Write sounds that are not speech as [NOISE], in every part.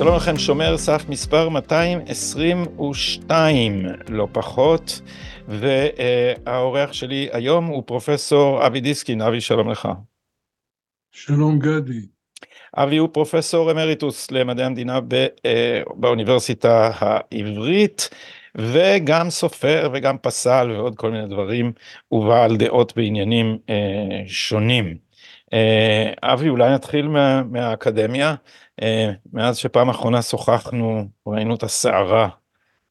שלום לכם, שומר סף מספר 222, לא פחות, והאורח שלי היום הוא פרופסור אבי דיסקין. אבי, שלום לך. שלום גדי. אבי הוא פרופסור אמריטוס למדעי המדינה אה, באוניברסיטה העברית, וגם סופר וגם פסל ועוד כל מיני דברים, ובעל דעות בעניינים אה, שונים. אה, אבי, אולי נתחיל מה, מהאקדמיה. אה, מאז שפעם אחרונה שוחחנו, ראינו את הסערה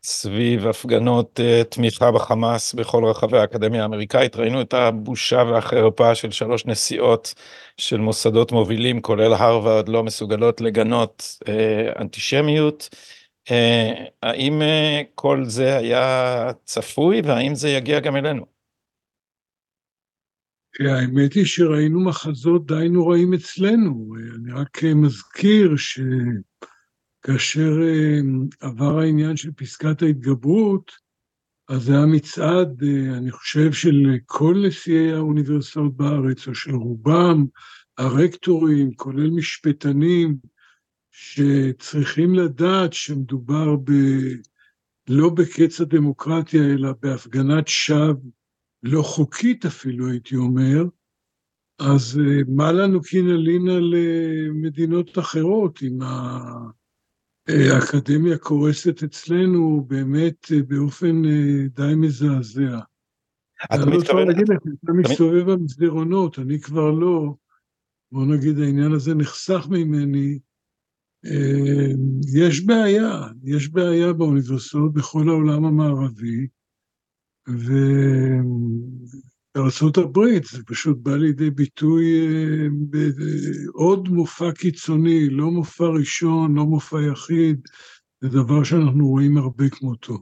סביב הפגנות uh, תמיכה בחמאס בכל רחבי האקדמיה האמריקאית, ראינו את הבושה והחרפה של שלוש נשיאות של מוסדות מובילים, כולל הרווארד, לא מסוגלות לגנות אנטישמיות. האם כל זה היה צפוי והאם זה יגיע גם אלינו? האמת היא שראינו מחזות די נוראים אצלנו. אני רק מזכיר שכאשר אה, עבר העניין של פסקת ההתגברות, אז זה היה מצעד, אה, אני חושב, של כל נשיאי האוניברסיטאות בארץ, או של רובם, הרקטורים, כולל משפטנים, שצריכים לדעת שמדובר ב... לא בקץ הדמוקרטיה, אלא בהפגנת שווא לא חוקית אפילו, הייתי אומר, אז אה, מה לנו קינלינה למדינות אחרות, אם אה, האקדמיה קורסת אצלנו באמת אה, באופן די מזעזע. אתה מתכוון... אני לא צריך להגיד לך, אתה מסתובב במסדרונות, אני כבר לא. בוא נגיד, העניין הזה נחסך ממני. יש בעיה, יש בעיה באוניברסיטאות בכל העולם המערבי, ובארצות הברית זה פשוט בא לידי ביטוי אה, בעוד מופע קיצוני, לא מופע ראשון, לא מופע יחיד, זה דבר שאנחנו רואים הרבה כמותו.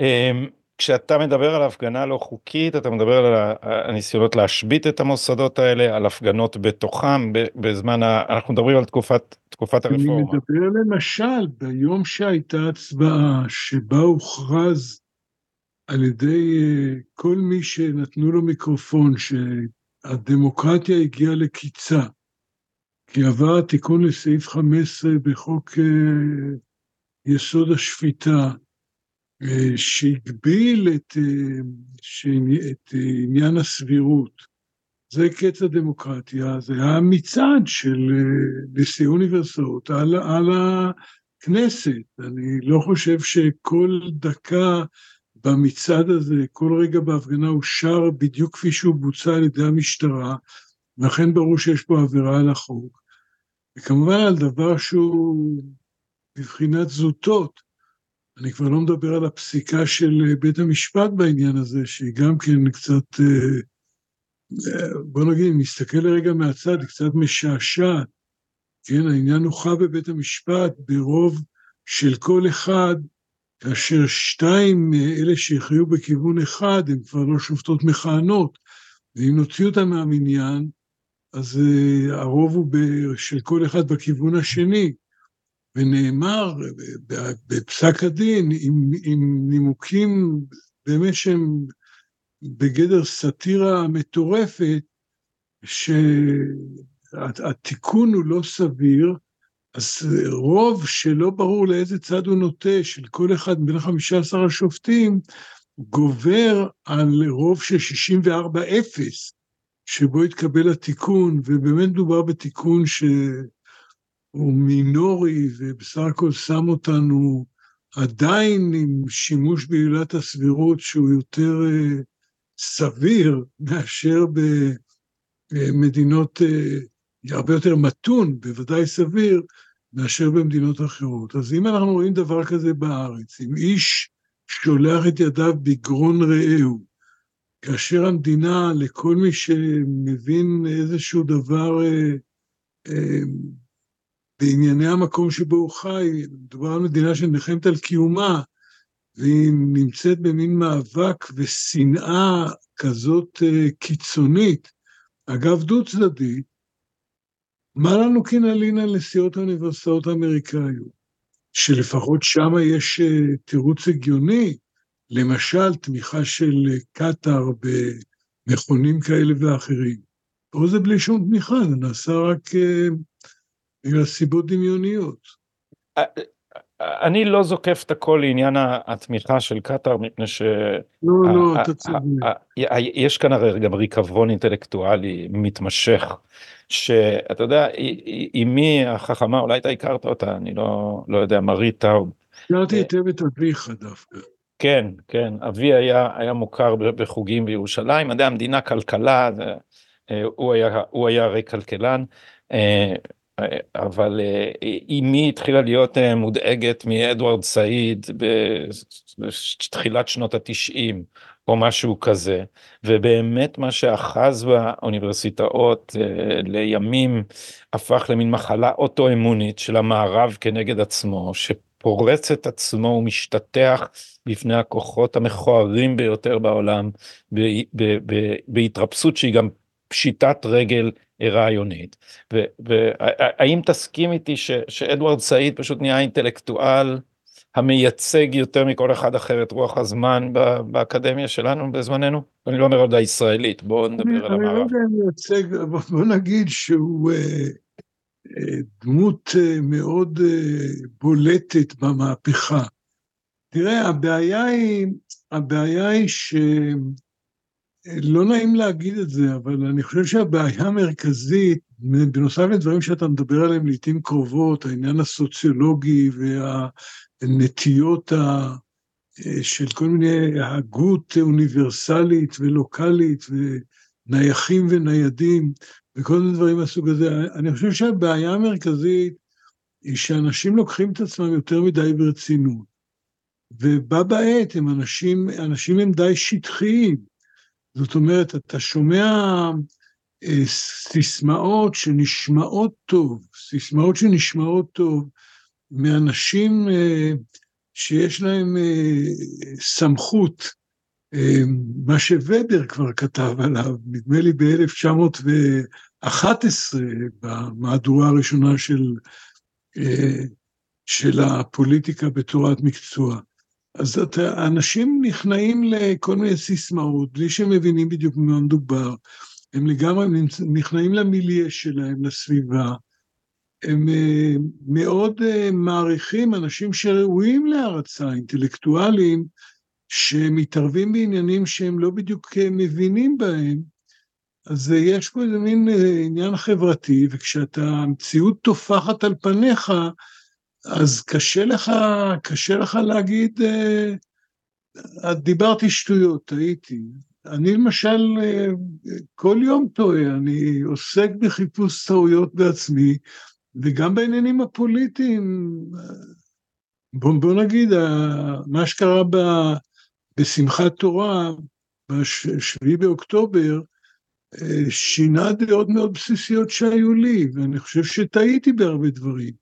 אמ, כשאתה מדבר על הפגנה לא חוקית, אתה מדבר על הניסיונות להשבית את המוסדות האלה, על הפגנות בתוכם, בזמן, ה... אנחנו מדברים על תקופת, תקופת הרפורמה. אני מדבר למשל ביום שהייתה הצבעה, שבה הוכרז על ידי אה, כל מי שנתנו לו מיקרופון שהדמוקרטיה הגיעה לקיצה, כי עבר התיקון לסעיף 15 בחוק אה, יסוד השפיטה, אה, שהגביל את, את עניין הסבירות. זה קץ הדמוקרטיה, זה היה מצעד של נשיא אוניברסיטאות על, על הכנסת. אני לא חושב שכל דקה במצעד הזה, כל רגע בהפגנה הוא שר בדיוק כפי שהוא בוצע על ידי המשטרה, ולכן ברור שיש פה עבירה על החוק. וכמובן על דבר שהוא בבחינת זוטות. אני כבר לא מדבר על הפסיקה של בית המשפט בעניין הזה, שהיא גם כן קצת, אה, בוא נגיד, נסתכל לרגע מהצד, היא קצת משעשעת. כן, העניין הוכרע בבית המשפט ברוב של כל אחד כאשר שתיים מאלה שהכריעו בכיוון אחד הן כבר לא שופטות מכהנות, ואם נוציא אותן מהמניין, אז uh, הרוב הוא של כל אחד בכיוון השני. ונאמר בפסק הדין, עם, עם נימוקים באמת שהם בגדר סאטירה מטורפת, שהתיקון הוא לא סביר, אז רוב שלא ברור לאיזה צד הוא נוטה, של כל אחד החמישה עשר השופטים, גובר על רוב של 64-0, שבו התקבל התיקון, ובאמת מדובר בתיקון שהוא מינורי, ובסך הכל שם אותנו עדיין עם שימוש בעילת הסבירות שהוא יותר uh, סביר מאשר במדינות uh, הרבה יותר מתון, בוודאי סביר, מאשר במדינות אחרות. אז אם אנחנו רואים דבר כזה בארץ, אם איש שולח את ידיו בגרון רעהו, כאשר המדינה, לכל מי שמבין איזשהו דבר אה, אה, בענייני המקום שבו הוא חי, מדובר על מדינה שנלחמת על קיומה, והיא נמצאת במין מאבק ושנאה כזאת אה, קיצונית, אגב דו-צדדית, מה לנו כנלין על נשיאות האוניברסיטאות האמריקאיות? שלפחות שם יש אה, תירוץ הגיוני, למשל תמיכה של אה, קטאר במכונים כאלה ואחרים. פה זה בלי שום תמיכה, זה נעשה רק uh, בגלל סיבות דמיוניות. אני לא זוקף את הכל לעניין התמיכה של קטאר מפני ש... לא, לא, אתה צודק. יש כאן הרי גם ריקבון אינטלקטואלי מתמשך, שאתה יודע, אמי החכמה, אולי אתה הכרת אותה, אני לא, לא יודע, מרית טאוב. הכרתי היטב את אביך דווקא. כן, כן, אבי היה, היה מוכר בחוגים בירושלים, מדעי המדינה, כלכלה, אה, הוא היה, הוא היה הרי כלכלן. אה, אבל אמי התחילה להיות אה, מודאגת מאדוארד סעיד בתחילת שנות התשעים או משהו כזה. ובאמת מה שאחז באוניברסיטאות אה, לימים הפך למין מחלה אוטואימונית של המערב כנגד עצמו שפורץ את עצמו ומשתטח בפני הכוחות המכוערים ביותר בעולם בהתרפסות שהיא גם פשיטת רגל רעיונית. והאם תסכים איתי ש, שאדוארד סעיד פשוט נהיה אינטלקטואל המייצג יותר מכל אחד אחר את רוח הזמן באקדמיה שלנו בזמננו? אני לא אומר עוד הישראלית, בואו נדבר על המערב. אני לא יודע אם מייצג, בוא נגיד שהוא אה, אה, דמות אה, מאוד בולטת במהפכה. תראה, הבעיה היא, הבעיה היא ש... לא נעים להגיד את זה, אבל אני חושב שהבעיה המרכזית, בנוסף לדברים שאתה מדבר עליהם לעיתים קרובות, העניין הסוציולוגי והנטיות ה... של כל מיני הגות אוניברסלית ולוקאלית ונייחים וניידים וכל מיני דברים מהסוג הזה, אני חושב שהבעיה המרכזית היא שאנשים לוקחים את עצמם יותר מדי ברצינות. ובה בעת הם אנשים, אנשים הם די שטחיים. זאת אומרת, אתה שומע אה, סיסמאות שנשמעות טוב, סיסמאות שנשמעות טוב מאנשים אה, שיש להם אה, סמכות, מה שוובר כבר כתב עליו, נדמה לי ב-1911, במהדורה הראשונה של, של הפוליטיקה בתורת מקצוע. אז אתה, אנשים נכנעים לכל מיני סיסמאות, בלי שהם מבינים בדיוק במה מדובר. הם לגמרי נכנעים למיליה שלהם, לסביבה. הם uh, מאוד uh, מעריכים אנשים שראויים להערצה, אינטלקטואלים, שמתערבים בעניינים שהם לא בדיוק uh, מבינים בהם. אז יש פה איזה מין עניין חברתי, וכשאתה, המציאות טופחת על פניך, אז קשה לך, קשה לך להגיד, אה, דיברתי שטויות, טעיתי. אני למשל אה, כל יום טועה, אני עוסק בחיפוש טעויות בעצמי, וגם בעניינים הפוליטיים. בוא, בוא נגיד, מה שקרה ב, בשמחת תורה, ב-7 באוקטובר, אה, שינה דעות מאוד בסיסיות שהיו לי, ואני חושב שטעיתי בהרבה דברים.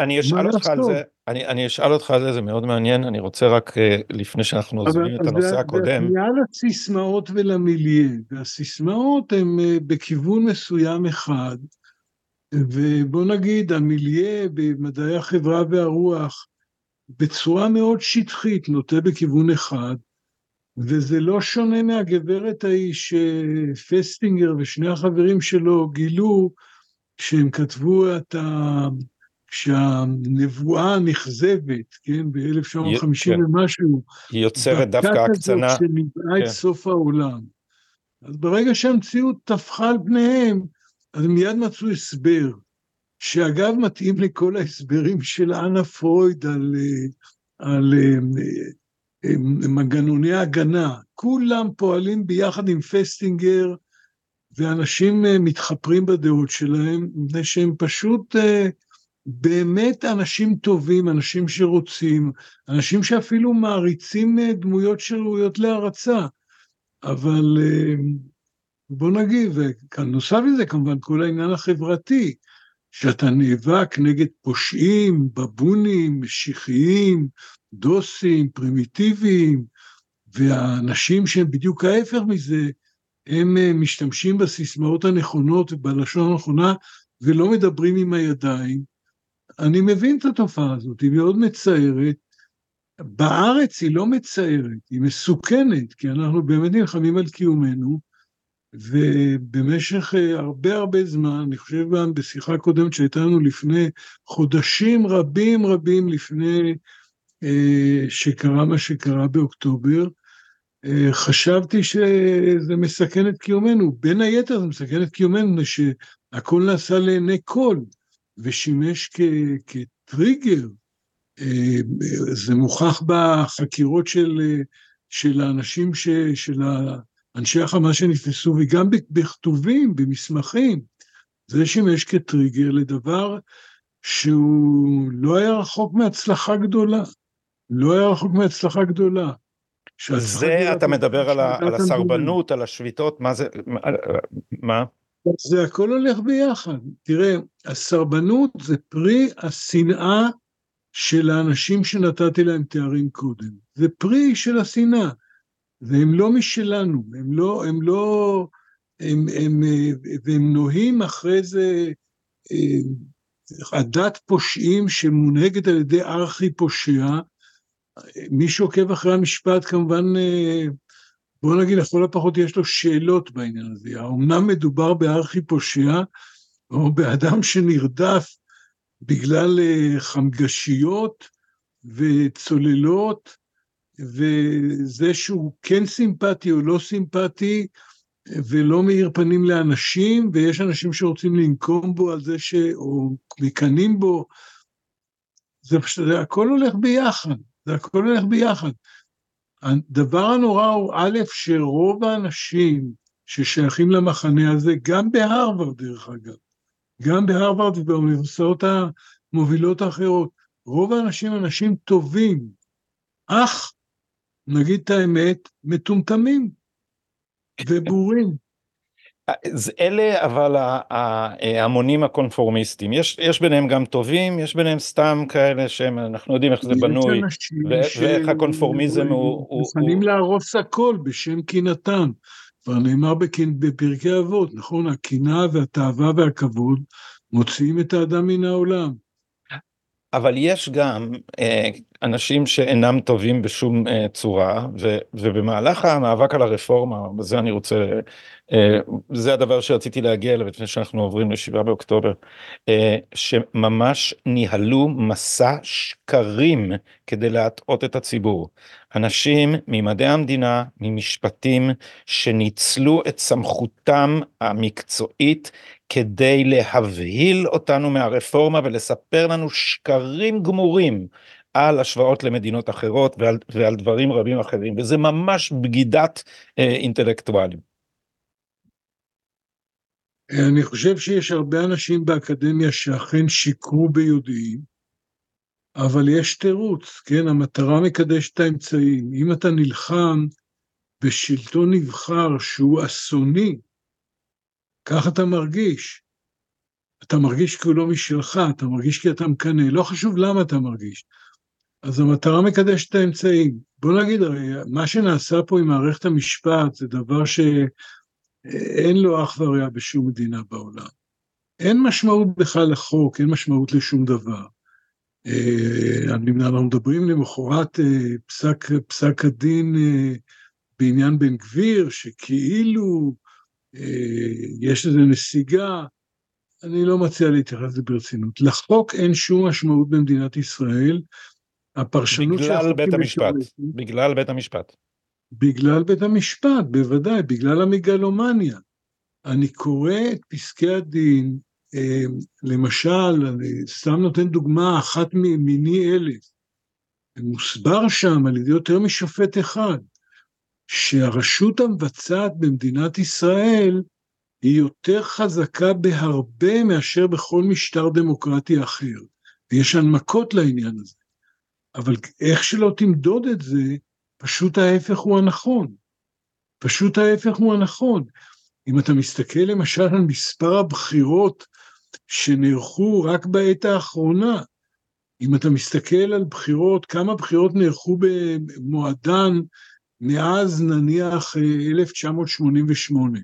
אני אשאל אותך על זה, אני אשאל אותך על זה, זה מאוד מעניין, אני רוצה רק אה, לפני שאנחנו עוזבים את הנושא הקודם. זה הפנייה לסיסמאות ולמיליה, והסיסמאות הן אה, בכיוון מסוים אחד, ובוא נגיד המיליה במדעי החברה והרוח בצורה מאוד שטחית נוטה בכיוון אחד, וזה לא שונה מהגברת ההיא שפסטינגר ושני החברים שלו גילו כשהם כתבו את ה... כשהנבואה הנכזבת, כן, ב-1950 כן. ומשהו, היא יוצרת דווקא הקצנה, שניבאה כן. את סוף העולם. אז ברגע שהמציאות טפחה על פניהם, אז הם מיד מצאו הסבר, שאגב מתאים לכל ההסברים של אנה פרויד על, אה, על, על אה, אה, מנגנוני הגנה. כולם פועלים ביחד עם פסטינגר, ואנשים אה, מתחפרים בדעות שלהם, מפני שהם פשוט אה, באמת אנשים טובים, אנשים שרוצים, אנשים שאפילו מעריצים אה, דמויות שראויות להערצה. אבל בוא נגיד, וכאן נוסף לזה כמובן כל העניין החברתי, שאתה נאבק נגד פושעים, בבונים, משיחיים, דוסים, פרימיטיביים, והאנשים שהם בדיוק ההפך מזה, הם אה, משתמשים בסיסמאות הנכונות ובלשון הנכונה ולא מדברים עם הידיים. אני מבין את התופעה הזאת, היא מאוד מצערת. בארץ היא לא מצערת, היא מסוכנת, כי אנחנו באמת נלחמים על קיומנו, ובמשך אה, הרבה הרבה זמן, אני חושב גם בשיחה קודמת שהייתה לנו לפני חודשים רבים רבים לפני אה, שקרה מה שקרה באוקטובר, חשבתי שזה מסכן את קיומנו, בין היתר זה מסכן את קיומנו, שהכל נעשה לעיני כל, ושימש כ- כטריגר. אה, זה מוכח בחקירות של, של האנשים, ש, של אנשי החמאס שנתפסו, וגם בכתובים, במסמכים. זה שימש כטריגר לדבר שהוא לא היה רחוק מהצלחה גדולה. לא היה רחוק מהצלחה גדולה. זה אתה מדבר על, על הסרבנות, על השביתות, מה זה, מה? זה הכל הולך ביחד. תראה, הסרבנות זה פרי השנאה של האנשים שנתתי להם תארים קודם. זה פרי של השנאה. והם לא משלנו, הם לא, הם לא, הם, הם, והם נוהים אחרי זה עדת פושעים שמונהגת על ידי ארכי פושע, מי שעוקב אחרי המשפט כמובן, בוא נגיד לכל הפחות יש לו שאלות בעניין הזה, האמנם מדובר בארכי פושע או באדם שנרדף בגלל חמגשיות וצוללות וזה שהוא כן סימפטי או לא סימפטי, ולא מאיר פנים לאנשים, ויש אנשים שרוצים לנקום בו על זה ש... או מקנאים בו, זה פשוט, הכל הולך ביחד, זה הכל הולך ביחד. הדבר הנורא הוא א', שרוב האנשים ששייכים למחנה הזה, גם בהרווארד דרך אגב, גם בהרווארד ובאוניברסיטאות המובילות האחרות, רוב האנשים אנשים טובים, אך נגיד את האמת, מטומטמים [LAUGHS] ובורים. אלה אבל ההמונים הקונפורמיסטים יש יש ביניהם גם טובים יש ביניהם סתם כאלה שהם אנחנו יודעים איך זה בנוי ואיך הקונפורמיזם הוא... מוכנים להרוס הכל בשם קנאתם. כבר נאמר בפרקי אבות נכון הקנאה והתאווה והכבוד מוציאים את האדם מן העולם. אבל יש גם אה, אנשים שאינם טובים בשום אה, צורה ו, ובמהלך המאבק על הרפורמה בזה אני רוצה אה, זה הדבר שרציתי להגיע אליו לפני שאנחנו עוברים לשבעה באוקטובר אה, שממש ניהלו מסע שקרים כדי להטעות את הציבור. אנשים ממדעי המדינה ממשפטים שניצלו את סמכותם המקצועית כדי להבהיל אותנו מהרפורמה ולספר לנו שקרים גמורים על השוואות למדינות אחרות ועל, ועל דברים רבים אחרים וזה ממש בגידת אה, אינטלקטואלים. אני חושב שיש הרבה אנשים באקדמיה שאכן שיקרו ביודעין, אבל יש תירוץ, כן? המטרה מקדשת את האמצעים. אם אתה נלחם בשלטון נבחר שהוא אסוני, כך אתה מרגיש. אתה מרגיש כי הוא לא משלך, אתה מרגיש כי אתה מקנא, לא חשוב למה אתה מרגיש. אז המטרה מקדשת את האמצעים. בוא נגיד, מה שנעשה פה עם מערכת המשפט זה דבר שאין לו אח ורע בשום מדינה בעולם. אין משמעות בכלל לחוק, אין משמעות לשום דבר. אה, אנחנו מדברים למחרת אה, פסק, פסק הדין אה, בעניין בן גביר, שכאילו יש איזו נסיגה, אני לא מציע להתייחס לזה ברצינות. לחוק אין שום משמעות במדינת ישראל, הפרשנות בגלל בית המשפט, בגלל בית המשפט. בגלל בית המשפט, בוודאי, בגלל המגלומניה. אני קורא את פסקי הדין, אה, למשל, אני סתם נותן דוגמה אחת מיני אלף, מוסבר שם על ידי יותר משופט אחד, שהרשות המבצעת במדינת ישראל היא יותר חזקה בהרבה מאשר בכל משטר דמוקרטי אחר, ויש הנמקות לעניין הזה. אבל איך שלא תמדוד את זה, פשוט ההפך הוא הנכון. פשוט ההפך הוא הנכון. אם אתה מסתכל למשל על מספר הבחירות שנערכו רק בעת האחרונה, אם אתה מסתכל על בחירות, כמה בחירות נערכו במועדן מאז נניח 1988,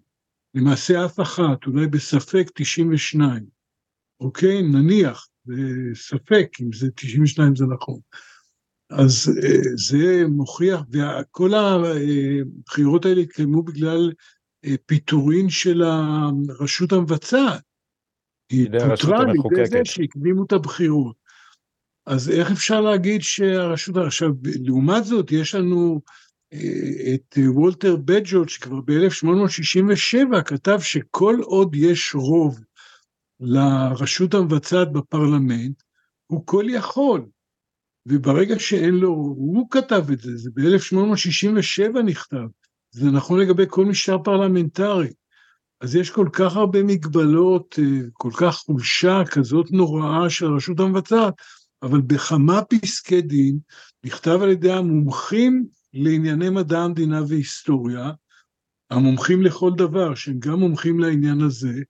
למעשה אף אחת, אולי בספק 92, אוקיי? נניח, בספק אם זה 92 זה נכון. אז אה, זה מוכיח, וכל הבחירות האלה התקיימו בגלל פיטורין של הרשות המבצעת. היא פוטרה על ידי זה שהקדימו את הבחירות. אז איך אפשר להגיד שהרשות, עכשיו, לעומת זאת, יש לנו אה, את וולטר בג'הוט, שכבר ב-1867 כתב שכל עוד יש רוב לרשות המבצעת בפרלמנט, הוא כל יכול. וברגע שאין לו, הוא כתב את זה, זה ב-1867 נכתב, זה נכון לגבי כל משטר פרלמנטרי. אז יש כל כך הרבה מגבלות, אה, כל כך חולשה כזאת נוראה של הרשות המבצעת, אבל בכמה פסקי דין נכתב על ידי המומחים לענייני מדע המדינה והיסטוריה, המומחים לכל דבר, שהם גם מומחים לעניין הזה,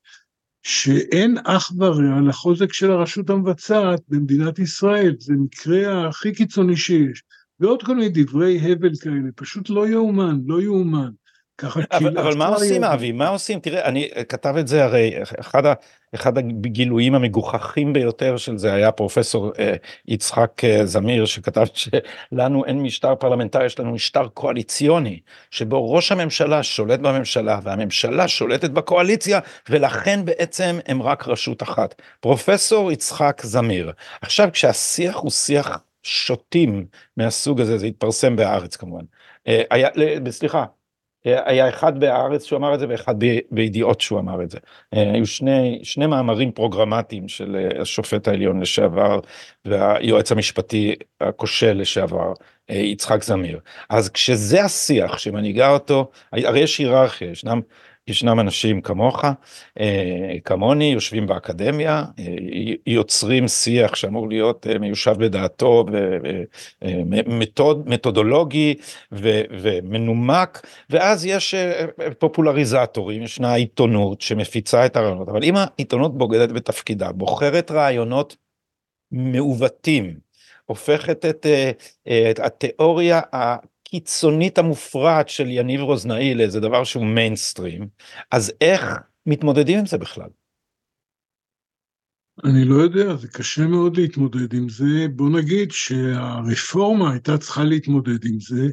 שאין אח ורע לחוזק של הרשות המבצעת במדינת ישראל, זה מקרה הכי קיצוני שיש. ועוד כל מיני דברי הבל כאלה, פשוט לא יאומן, לא יאומן. ככה אבל, אבל מה עושים אבי? מה עושים? תראה, אני כתב את זה הרי, אחד, ה, אחד הגילויים המגוחכים ביותר של זה היה פרופסור אה, יצחק אה, זמיר שכתב שלנו אין משטר פרלמנטרי, יש לנו משטר קואליציוני, שבו ראש הממשלה שולט בממשלה והממשלה שולטת בקואליציה, ולכן בעצם הם רק רשות אחת. פרופסור יצחק זמיר. עכשיו כשהשיח הוא שיח שוטים מהסוג הזה, זה התפרסם בהארץ כמובן. אה, היה, סליחה, היה אחד בהארץ שהוא אמר את זה ואחד בידיעות שהוא אמר את זה. היו שני, שני מאמרים פרוגרמטיים של אה, השופט העליון לשעבר והיועץ המשפטי הכושל לשעבר יצחק זמיר. אז כשזה השיח שמנהיגה אותו, הרי יש היררכיה, ישנם ישנם אנשים כמוך, אה, כמוני, יושבים באקדמיה, אה, יוצרים שיח שאמור להיות אה, מיושב בדעתו, מתוד, מתודולוגי ומנומק, ואז יש פופולריזטורים, ישנה עיתונות שמפיצה את הרעיונות, אבל אם העיתונות בוגדת בתפקידה, בוחרת רעיונות מעוותים, הופכת את, את התיאוריה הקיצונית המופרעת של יניב רוזנאי לאיזה דבר שהוא מיינסטרים, אז איך מתמודדים עם זה בכלל? אני לא יודע, זה קשה מאוד להתמודד עם זה. בוא נגיד שהרפורמה הייתה צריכה להתמודד עם זה,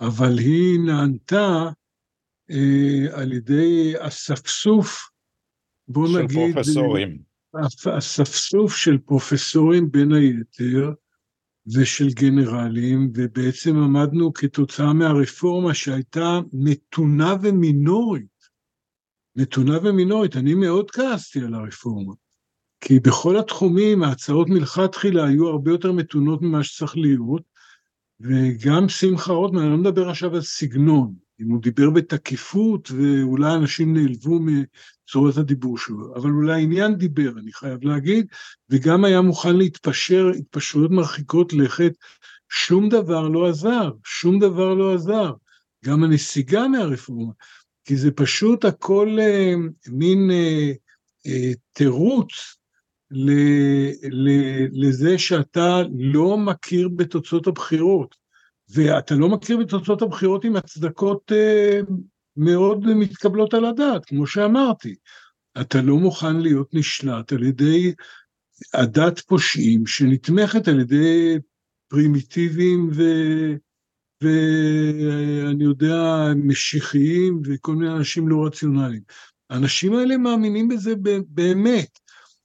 אבל היא נענתה אה, על ידי אספסוף, בוא של נגיד... של פרופסורים. אספסוף של פרופסורים בין היתר, ושל גנרלים, ובעצם עמדנו כתוצאה מהרפורמה שהייתה מתונה ומינורית. מתונה ומינורית, אני מאוד כעסתי על הרפורמה, כי בכל התחומים ההצעות מלכתחילה היו הרבה יותר מתונות ממה שצריך להיות, וגם שמחה רוטמן, אני לא מדבר עכשיו על סגנון, אם הוא דיבר בתקיפות ואולי אנשים נעלבו צורת הדיבור שלו, אבל אולי העניין דיבר, אני חייב להגיד, וגם היה מוכן להתפשר, התפשרויות מרחיקות לכת, שום דבר לא עזר, שום דבר לא עזר, גם הנסיגה מהרפורמה, כי זה פשוט הכל אה, מין אה, אה, תירוץ ל, ל, לזה שאתה לא מכיר בתוצאות הבחירות, ואתה לא מכיר בתוצאות הבחירות עם הצדקות אה, מאוד מתקבלות על הדעת, כמו שאמרתי. אתה לא מוכן להיות נשלט על ידי עדת פושעים שנתמכת על ידי פרימיטיביים ו... ואני יודע, משיחיים וכל מיני אנשים לא רציונליים. האנשים האלה מאמינים בזה באמת.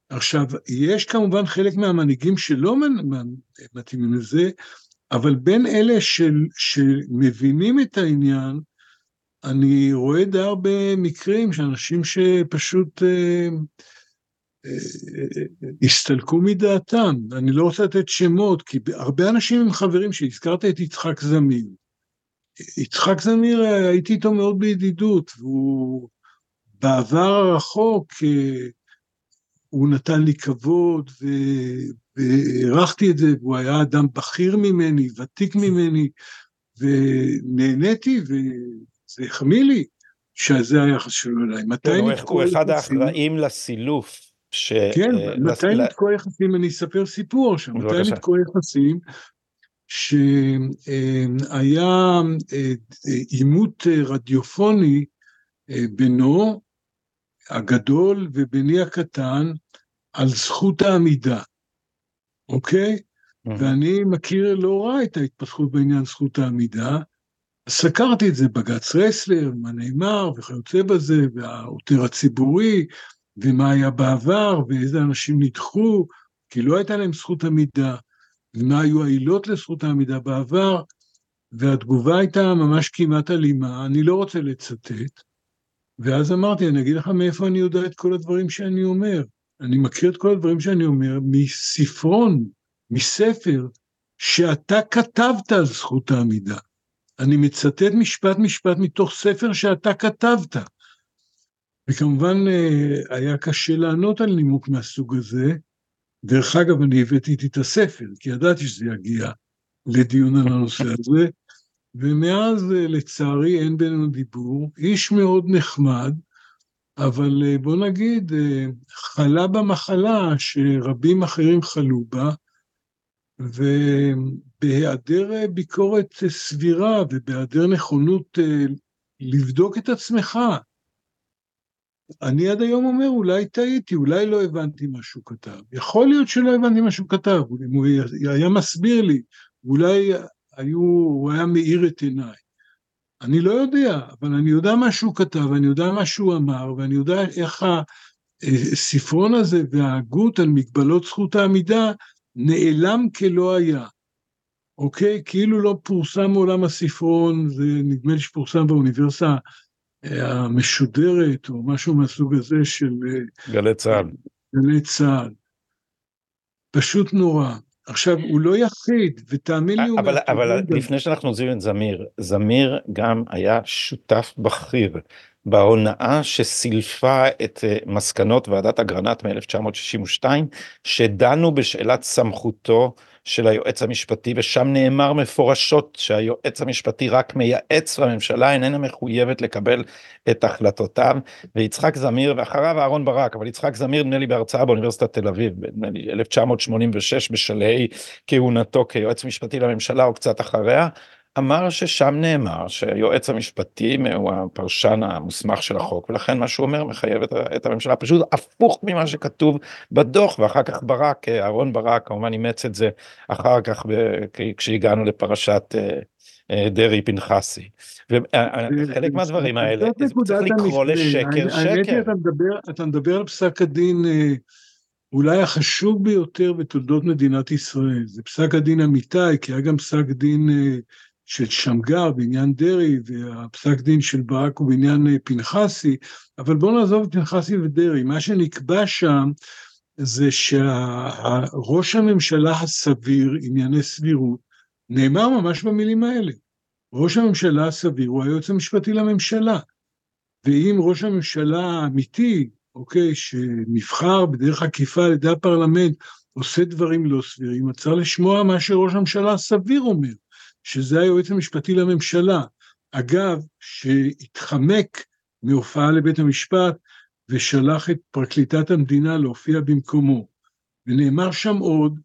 עכשיו, יש כמובן חלק מהמנהיגים שלא מתאימים לזה, אבל בין אלה של, שמבינים את העניין, אני רואה די הרבה מקרים שאנשים שפשוט אה, אה, הסתלקו מדעתם, אני לא רוצה לתת שמות, כי הרבה אנשים הם חברים שהזכרת את יצחק זמיר. יצחק זמיר, הייתי איתו מאוד בידידות, והוא בעבר הרחוק, אה, הוא נתן לי כבוד, והערכתי את זה, והוא היה אדם בכיר ממני, ותיק ממני, ונהניתי, זה החמיא לי שזה היחס שלו אליי. מתי כן, הוא אחד האחראים לסילוף. ש... כן, uh, מתי. נתקוע יחסים, אני אספר סיפור עכשיו, מתי נתקוע יחסים, שהיה אה, עימות אה, רדיופוני בינו הגדול וביני הקטן על זכות העמידה, אוקיי? Mm-hmm. ואני מכיר לא רע את ההתפתחות בעניין זכות העמידה, סקרתי את זה, בג"ץ רסלר, מה נאמר וכיוצא בזה, והעותר הציבורי, ומה היה בעבר, ואיזה אנשים נדחו, כי לא הייתה להם זכות עמידה, ומה היו העילות לזכות העמידה בעבר, והתגובה הייתה ממש כמעט אלימה, אני לא רוצה לצטט, ואז אמרתי, אני אגיד לך מאיפה אני יודע את כל הדברים שאני אומר. אני מכיר את כל הדברים שאני אומר מספרון, מספר, שאתה כתבת על זכות העמידה. אני מצטט משפט משפט מתוך ספר שאתה כתבת. וכמובן אה, היה קשה לענות על נימוק מהסוג הזה. דרך אגב, אני הבאתי איתי את הספר, כי ידעתי שזה יגיע לדיון על הנושא הזה, ומאז אה, לצערי אין בינינו דיבור. איש מאוד נחמד, אבל אה, בוא נגיד, חלה במחלה שרבים אחרים חלו בה, ובהיעדר ביקורת סבירה ובהיעדר נכונות לבדוק את עצמך, אני עד היום אומר, אולי טעיתי, אולי לא הבנתי מה שהוא כתב. יכול להיות שלא הבנתי מה שהוא כתב, אם הוא היה מסביר לי, אולי היו, הוא היה מאיר את עיניי. אני לא יודע, אבל אני יודע מה שהוא כתב, אני יודע מה שהוא אמר, ואני יודע איך הספרון הזה וההגות על מגבלות זכות העמידה נעלם כלא היה. אוקיי? כאילו לא פורסם מעולם הספרון, זה נדמה לי שפורסם באוניברסיטה המשודרת, או משהו מהסוג הזה של... אה, גלי צה"ל. גלי צה"ל. פשוט נורא. עכשיו, הוא לא יחיד, ותאמין לי, הוא... אבל, אבל לפני שאנחנו עוזבים את זמיר, זמיר גם היה שותף בכיר. בהונאה שסילפה את אה, מסקנות ועדת אגרנט מ-1962, שדנו בשאלת סמכותו של היועץ המשפטי, ושם נאמר מפורשות שהיועץ המשפטי רק מייעץ לממשלה, איננה מחויבת לקבל את החלטותיו, ויצחק זמיר, ואחריו אהרן ברק, אבל יצחק זמיר נדמה לי בהרצאה באוניברסיטת תל אביב, נדמה לי 1986 בשלהי כהונתו כיועץ משפטי לממשלה או קצת אחריה, אמר ששם נאמר שהיועץ המשפטי הוא הפרשן המוסמך של החוק ולכן מה שהוא אומר מחייב את, את הממשלה פשוט הפוך ממה שכתוב בדוח ואחר כך ברק אהרון ברק כמובן אימץ את זה אחר כך ב, כשהגענו לפרשת אה, אה, דרעי פנחסי. וחלק מהדברים האלה צריך לקרוא לשקר שקר. האמת היא אתה מדבר, על פסק הדין אה, אולי החשוב ביותר בתולדות מדינת ישראל זה פסק הדין אמיתי כי היה גם פסק דין של שמגר בעניין דרעי והפסק דין של ברק הוא בעניין אה, פנחסי, אבל בואו נעזוב את פנחסי ודרעי, מה שנקבע שם זה שראש הממשלה הסביר, ענייני סבירות, נאמר ממש במילים האלה. ראש הממשלה הסביר הוא היועץ המשפטי לממשלה, ואם ראש הממשלה האמיתי, אוקיי, שנבחר בדרך עקיפה על ידי הפרלמנט, עושה דברים לא סבירים, אז צריך לשמוע מה שראש הממשלה הסביר אומר. שזה היועץ המשפטי לממשלה. אגב, שהתחמק מהופעה לבית המשפט ושלח את פרקליטת המדינה להופיע במקומו. ונאמר שם עוד,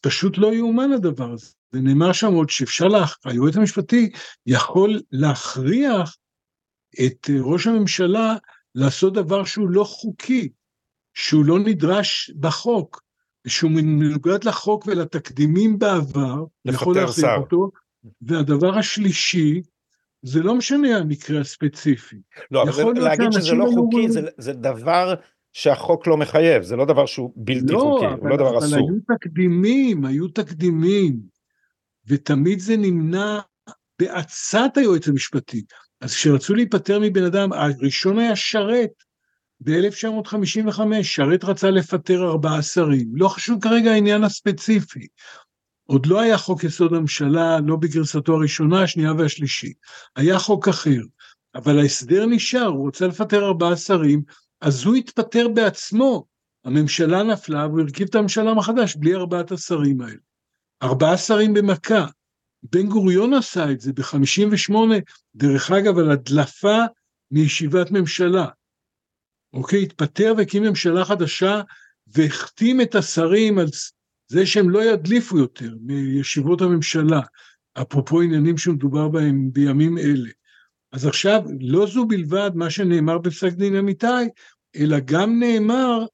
פשוט לא יאומן הדבר הזה, ונאמר שם עוד שאפשר, לה, היועץ המשפטי יכול להכריח את ראש הממשלה לעשות דבר שהוא לא חוקי, שהוא לא נדרש בחוק, שהוא מנוגד לחוק ולתקדימים בעבר, יכול להחזיר אותו, והדבר השלישי, זה לא משנה המקרה הספציפי. לא, אבל להגיד שזה לא חוקי, לא... זה, זה דבר שהחוק לא מחייב, זה לא דבר שהוא בלתי לא, חוקי, אבל, הוא לא דבר אבל אסור. אבל היו תקדימים, היו תקדימים, ותמיד זה נמנע בעצת היועץ המשפטי. אז כשרצו להיפטר מבן אדם, הראשון היה שרת, ב-1955 שרת רצה לפטר ארבעה שרים, לא חשוב כרגע העניין הספציפי. עוד לא היה חוק יסוד הממשלה, לא בגרסתו הראשונה, השנייה והשלישית. היה חוק אחר, אבל ההסדר נשאר, הוא רוצה לפטר ארבעה שרים, אז הוא התפטר בעצמו. הממשלה נפלה והוא הרכיב את הממשלה מחדש בלי ארבעת השרים האלה. ארבעה שרים במכה. בן גוריון עשה את זה ב-58, דרך אגב, על הדלפה מישיבת ממשלה. אוקיי, התפטר והקים ממשלה חדשה והחתים את השרים על זה שהם לא ידליפו יותר מישיבות הממשלה, אפרופו עניינים שמדובר בהם בימים אלה. אז עכשיו, לא זו בלבד מה שנאמר בפסק דין אמיתי, אלא גם נאמר,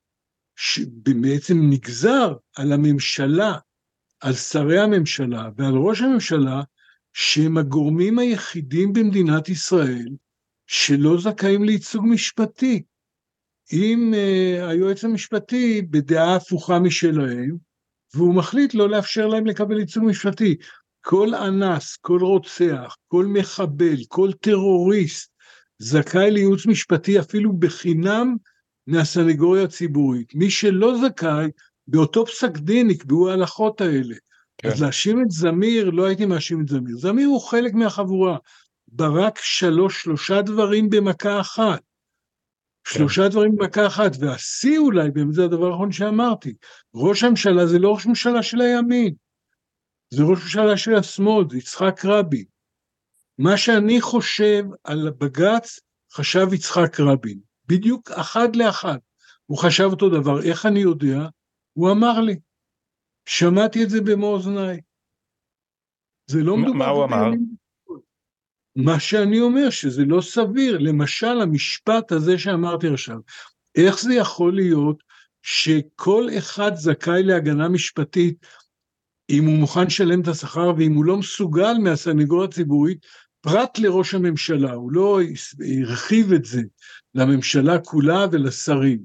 שבעצם נגזר על הממשלה, על שרי הממשלה ועל ראש הממשלה, שהם הגורמים היחידים במדינת ישראל שלא זכאים לייצוג משפטי. אם uh, היועץ המשפטי בדעה הפוכה משלהם, והוא מחליט לא לאפשר להם לקבל ייצוג משפטי. כל אנס, כל רוצח, כל מחבל, כל טרוריסט, זכאי לייעוץ משפטי אפילו בחינם מהסנגוריה הציבורית. מי שלא זכאי, באותו פסק דין נקבעו ההלכות האלה. כן. אז להאשים את זמיר, לא הייתי מאשים את זמיר. זמיר הוא חלק מהחבורה. ברק שלוש, שלושה דברים במכה אחת. כן. שלושה דברים במכה אחת, והשיא אולי, באמת זה הדבר האחרון שאמרתי, ראש הממשלה זה לא ראש ממשלה של הימין, זה ראש ממשלה של השמאל, זה יצחק רבין. מה שאני חושב על בג"ץ, חשב יצחק רבין, בדיוק אחד לאחד. הוא חשב אותו דבר, איך אני יודע? הוא אמר לי. שמעתי את זה במו אוזניי. זה לא מדובר... מה הוא אמר? מה שאני אומר, שזה לא סביר. למשל, המשפט הזה שאמרתי עכשיו, איך זה יכול להיות שכל אחד זכאי להגנה משפטית אם הוא מוכן לשלם את השכר ואם הוא לא מסוגל מהסנגוריה הציבורית, פרט לראש הממשלה, הוא לא הרחיב את זה לממשלה כולה ולשרים,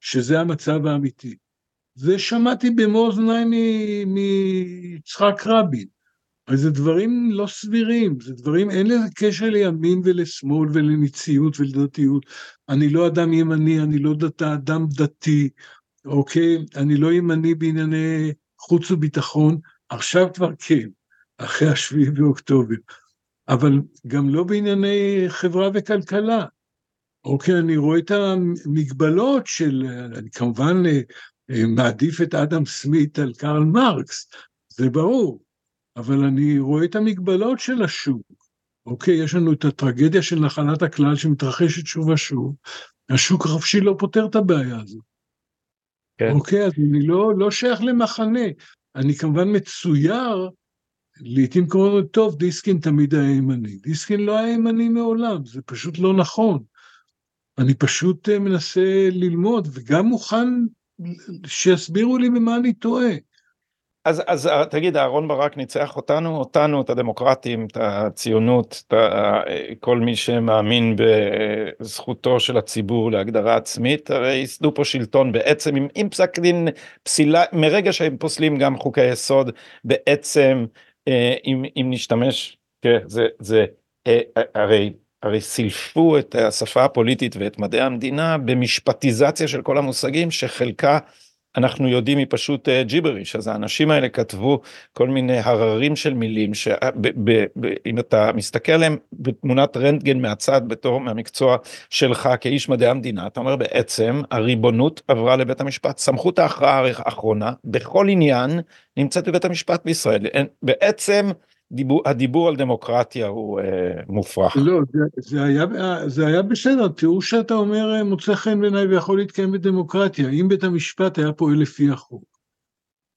שזה המצב האמיתי. זה שמעתי במו אוזניי מיצחק רבין. אבל זה דברים לא סבירים, זה דברים, אין לזה קשר לימין ולשמאל ולניציות ולדתיות. אני לא אדם ימני, אני לא דת, אדם דתי, אוקיי? אני לא ימני בענייני חוץ וביטחון, עכשיו כבר כן, אחרי השביעי באוקטובר, אבל גם לא בענייני חברה וכלכלה. אוקיי, אני רואה את המגבלות של, אני כמובן אה, מעדיף את אדם סמית על קרל מרקס, זה ברור, אבל אני רואה את המגבלות של השוק. אוקיי, יש לנו את הטרגדיה של נחלת הכלל שמתרחשת שוב ושוב, השוק החופשי לא פותר את הבעיה הזאת. כן. אוקיי, אז אני לא, לא שייך למחנה. אני כמובן מצויר, לעתים קוראים לו, טוב, דיסקין תמיד היה ימני. דיסקין לא היה ימני מעולם, זה פשוט לא נכון. אני פשוט אה, מנסה ללמוד, וגם מוכן שיסבירו לי במה אני טועה. אז, אז אה, תגיד, אהרן ברק ניצח אותנו, אותנו, את הדמוקרטים, את הציונות, את כל מי שמאמין בזכותו של הציבור להגדרה עצמית, הרי ייסדו פה שלטון בעצם עם, עם פסק דין פסילה, מרגע שהם פוסלים גם חוקי יסוד, בעצם אה, אם, אם נשתמש, כן, זה, זה אה, הרי הרי סילפו את השפה הפוליטית ואת מדעי המדינה במשפטיזציה של כל המושגים שחלקה אנחנו יודעים היא פשוט אה, ג'יבריש, אז האנשים האלה כתבו כל מיני הררים של מילים, שאם אתה מסתכל עליהם בתמונת רנטגן מהצד בתור מהמקצוע שלך כאיש מדעי המדינה, אתה אומר בעצם הריבונות עברה לבית המשפט, סמכות ההכרעה האחרונה בכל עניין נמצאת בבית המשפט בישראל, בעצם דיבור, הדיבור על דמוקרטיה הוא אה, מופרך. לא, זה, זה, היה, זה היה בסדר, תיאור שאתה אומר אה, מוצא חן בעיניי ויכול להתקיים בדמוקרטיה, אם בית המשפט היה פועל לפי החוק.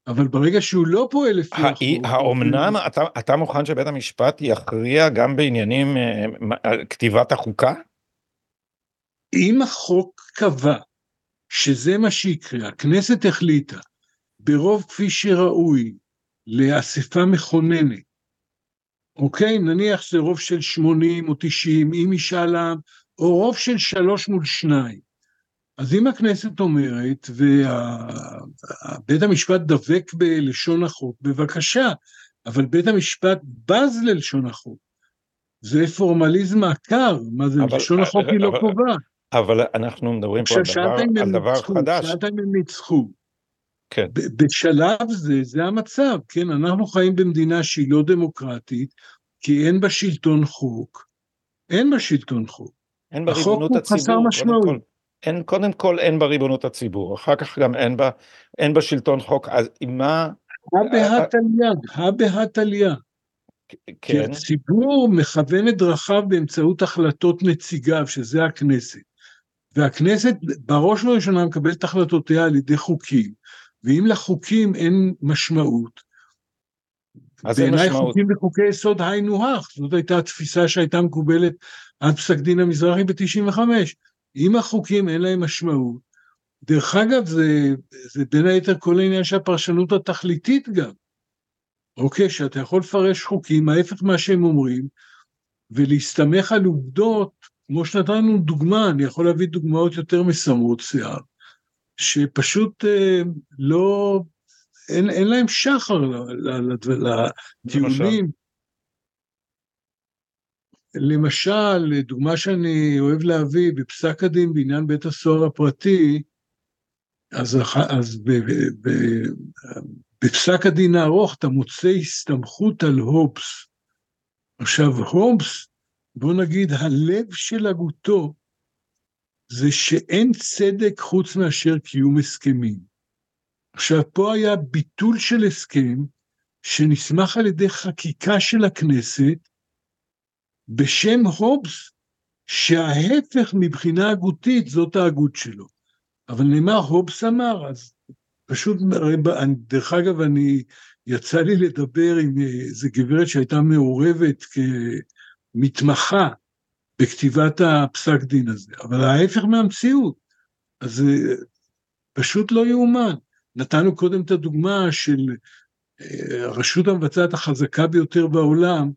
אבל ברגע שהוא לא פועל לפי החוק... האומנם זה... אתה, אתה מוכן שבית המשפט יכריע גם בעניינים אה, כתיבת החוקה? אם החוק קבע שזה מה שיקרה, הכנסת החליטה ברוב כפי שראוי לאספה מכוננת אוקיי? נניח שזה רוב של 80 או 90, עם משאל עם, או רוב של שלוש מול שניים. אז אם הכנסת אומרת, ובית המשפט דבק בלשון החוק, בבקשה, אבל בית המשפט בז ללשון החוק. זה פורמליזם עקר, מה זה, אבל, לשון החוק אבל, היא לא קובעת. אבל אנחנו מדברים פה על דבר, על דבר חדש. שאלת אם הם ניצחו. כן. בשלב זה, זה המצב, כן, אנחנו חיים במדינה שהיא לא דמוקרטית, כי אין בה שלטון חוק, אין בה שלטון חוק. אין בה ריבונות הציבור, חסר משמעות. קודם כל, אין, קודם כל אין בה ריבונות הציבור, אחר כך גם אין בה, אין בה שלטון חוק, אז עם מה... הא בהא תליא, הא בהא תליא. כן. כי הציבור מכוון את דרכיו באמצעות החלטות נציגיו, שזה הכנסת. והכנסת בראש ובראשונה מקבלת החלטותיה על ידי חוקים. ואם לחוקים אין משמעות, בעיניי חוקים וחוקי יסוד היינו הך, זאת הייתה התפיסה שהייתה מקובלת עד פסק דין המזרחי ב-95. אם החוקים אין להם משמעות, דרך אגב זה, זה בין היתר כל העניין של הפרשנות התכליתית גם, אוקיי, שאתה יכול לפרש חוקים, ההפך מה שהם אומרים, ולהסתמך על עובדות, כמו שנתנו דוגמה, אני יכול להביא דוגמאות יותר מסמרות שיער, שפשוט אה, לא, אין, אין להם שחר לטיעונים. למשל, דוגמה שאני אוהב להביא, בפסק הדין בעניין בית הסוהר הפרטי, אז, אז ב, ב, ב, בפסק הדין הארוך אתה מוצא הסתמכות על הובס. עכשיו, הובס, בוא נגיד, הלב של הגותו זה שאין צדק חוץ מאשר קיום הסכמים. עכשיו, פה היה ביטול של הסכם שנסמך על ידי חקיקה של הכנסת בשם הובס, שההפך מבחינה הגותית זאת ההגות שלו. אבל נאמר, הובס אמר, אז פשוט, דרך אגב, אני, יצא לי לדבר עם איזה גברת שהייתה מעורבת כמתמחה בכתיבת הפסק דין הזה, אבל ההפך מהמציאות, אז זה פשוט לא יאומן. נתנו קודם את הדוגמה של אה, הרשות המבצעת החזקה ביותר בעולם,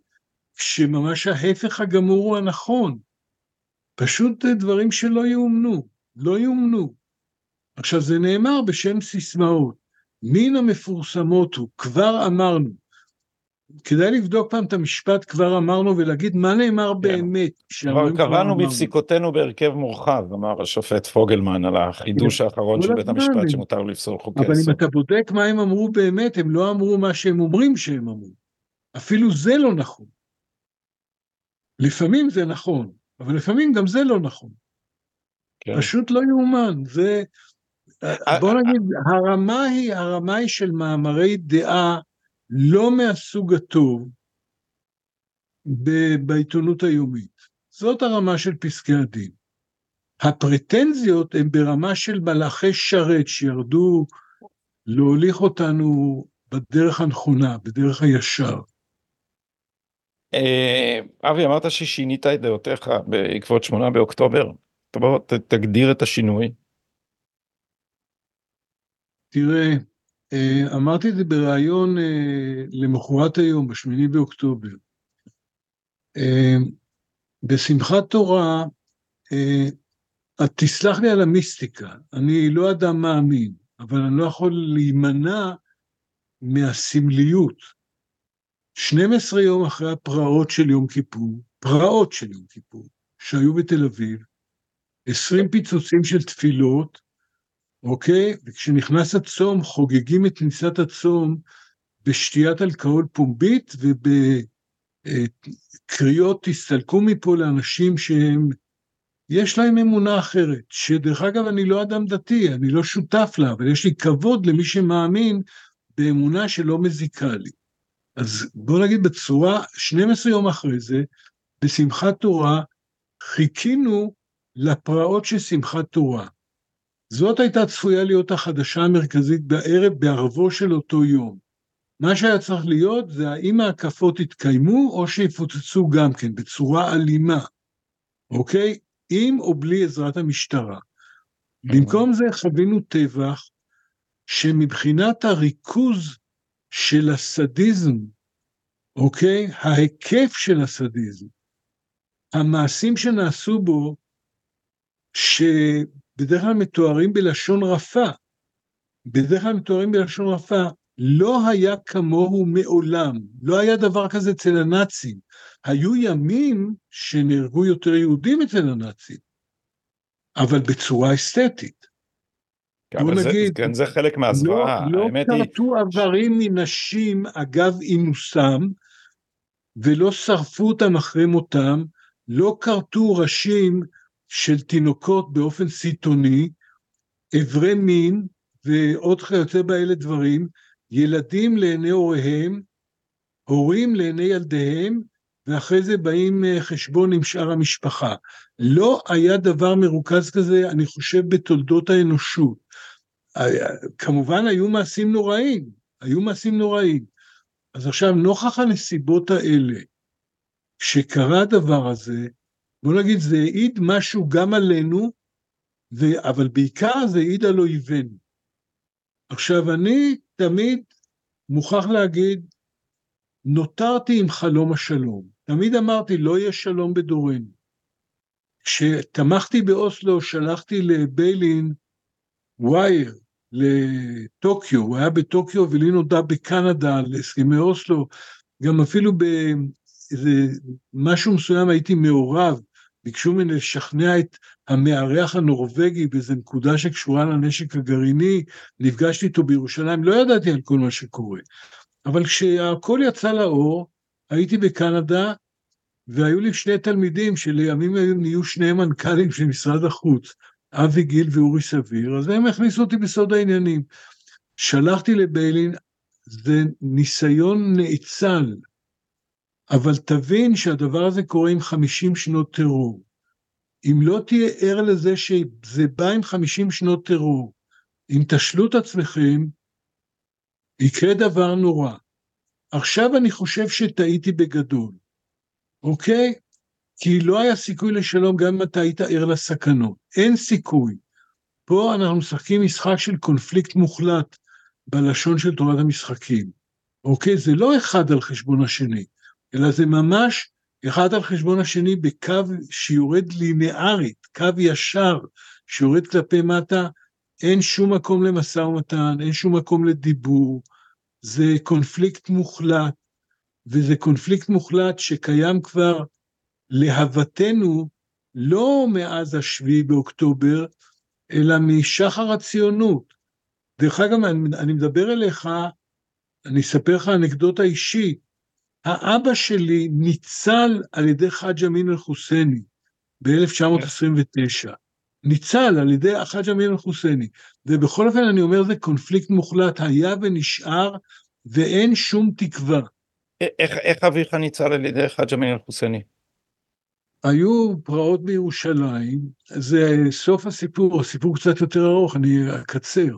כשממש ההפך הגמור הוא הנכון. פשוט דברים שלא יאומנו, לא יאומנו. עכשיו זה נאמר בשם סיסמאות, מן המפורסמות הוא, כבר אמרנו. כדאי לבדוק פעם את המשפט כבר אמרנו ולהגיד מה נאמר כן. באמת. כבר קראנו בפסיקותינו בהרכב מורחב, אמר השופט פוגלמן על החידוש כן. האחרון של בית המשפט שמותר לפסול חוקי יסוד. אבל אם אתה בודק מה הם אמרו באמת, הם לא אמרו מה שהם אומרים שהם אמרו. אפילו זה לא נכון. לפעמים זה נכון, אבל לפעמים גם זה לא נכון. כן. פשוט לא יאומן, זה, אה, בוא אה, נגיד, הרמה היא, הרמה היא של מאמרי דעה לא מהסוג הטוב בעיתונות היומית. זאת הרמה של פסקי הדין. הפרטנזיות הן ברמה של מלאכי שרת שירדו להוליך אותנו בדרך הנכונה, בדרך הישר. אה, אבי, אמרת ששינית את דעותיך בעקבות שמונה באוקטובר. בוא תגדיר את השינוי. תראה, אה, אמרתי את זה בריאיון אה, למחרת היום, בשמיני באוקטובר. אה, בשמחת תורה, את תסלח לי על המיסטיקה, אני לא אדם מאמין, אבל אני לא יכול להימנע מהסמליות. 12 יום אחרי הפרעות של יום כיפור, פרעות של יום כיפור, שהיו בתל אביב, 20 פיצוצים של תפילות, אוקיי? וכשנכנס הצום חוגגים את כניסת הצום בשתיית אלכוהול פומבית ובקריאות תסתלקו מפה לאנשים שהם, יש להם אמונה אחרת, שדרך אגב אני לא אדם דתי, אני לא שותף לה, אבל יש לי כבוד למי שמאמין באמונה שלא מזיקה לי. אז בוא נגיד בצורה, 12 יום אחרי זה, בשמחת תורה, חיכינו לפרעות של שמחת תורה. זאת הייתה צפויה להיות החדשה המרכזית בערב, בערבו של אותו יום. מה שהיה צריך להיות זה האם ההקפות יתקיימו או שיפוצצו גם כן בצורה אלימה, אוקיי? עם או בלי עזרת המשטרה. במקום זה חווינו טבח שמבחינת הריכוז של הסדיזם, אוקיי? ההיקף של הסדיזם, המעשים שנעשו בו, ש... בדרך כלל מתוארים בלשון רפה. בדרך כלל מתוארים בלשון רפה. לא היה כמוהו מעולם, לא היה דבר כזה אצל הנאצים. היו ימים שנהרגו יותר יהודים אצל הנאצים, אבל בצורה אסתטית. כן, בוא נגיד, זה, כן, זה חלק מהזוועה, לא, לא כרתו היא... איברים מנשים אגב אינוסם, ולא שרפו אותם אחרי מותם, לא כרתו ראשים של תינוקות באופן סיטוני, אברי מין ועוד כיוצא באלה דברים, ילדים לעיני הוריהם, הורים לעיני ילדיהם, ואחרי זה באים אה, חשבון עם שאר המשפחה. לא היה דבר מרוכז כזה, אני חושב, בתולדות האנושות. אה, כמובן היו מעשים נוראים, היו מעשים נוראים. אז עכשיו, נוכח הנסיבות האלה, שקרה הדבר הזה, בוא נגיד, זה העיד משהו גם עלינו, ו... אבל בעיקר זה העיד על אויבינו. עכשיו, אני תמיד מוכרח להגיד, נותרתי עם חלום השלום. תמיד אמרתי, לא יהיה שלום בדורנו. כשתמכתי באוסלו, שלחתי לביילין ווייר לטוקיו, הוא היה בטוקיו ולי נודע בקנדה על הסכמי אוסלו, גם אפילו באיזה משהו מסוים הייתי מעורב, ביקשו ממני לשכנע את המארח הנורבגי באיזה נקודה שקשורה לנשק הגרעיני, נפגשתי איתו בירושלים, לא ידעתי על כל מה שקורה. אבל כשהכל יצא לאור, הייתי בקנדה, והיו לי שני תלמידים שלימים היו נהיו שני מנכ"לים של משרד החוץ, אבי גיל ואורי סביר, אז הם הכניסו אותי בסוד העניינים. שלחתי לביילין, זה ניסיון נאצל, אבל תבין שהדבר הזה קורה עם 50 שנות טרור. אם לא תהיה ער לזה שזה בא עם 50 שנות טרור, אם תשלו את עצמכם, יקרה דבר נורא. עכשיו אני חושב שטעיתי בגדול, אוקיי? כי לא היה סיכוי לשלום גם אם אתה היית ער לסכנות. אין סיכוי. פה אנחנו משחקים משחק של קונפליקט מוחלט בלשון של תורת המשחקים. אוקיי? זה לא אחד על חשבון השני, אלא זה ממש אחד על חשבון השני בקו שיורד לינארית, קו ישר שיורד כלפי מטה, אין שום מקום למשא ומתן, אין שום מקום לדיבור, זה קונפליקט מוחלט, וזה קונפליקט מוחלט שקיים כבר להוותנו לא מאז השביעי באוקטובר, אלא משחר הציונות. דרך אגב, אני, אני מדבר אליך, אני אספר לך אנקדוטה אישית. האבא שלי ניצל על ידי חאג' אמין אל-חוסייני ב-1929. ניצל על ידי חאג' אמין אל-חוסייני. ובכל אופן אני אומר זה קונפליקט מוחלט, היה ונשאר, ואין שום תקווה. איך, איך אביך ניצל על ידי חאג' אמין אל-חוסייני? היו פרעות בירושלים, זה סוף הסיפור, הסיפור קצת יותר ארוך, אני אקצר.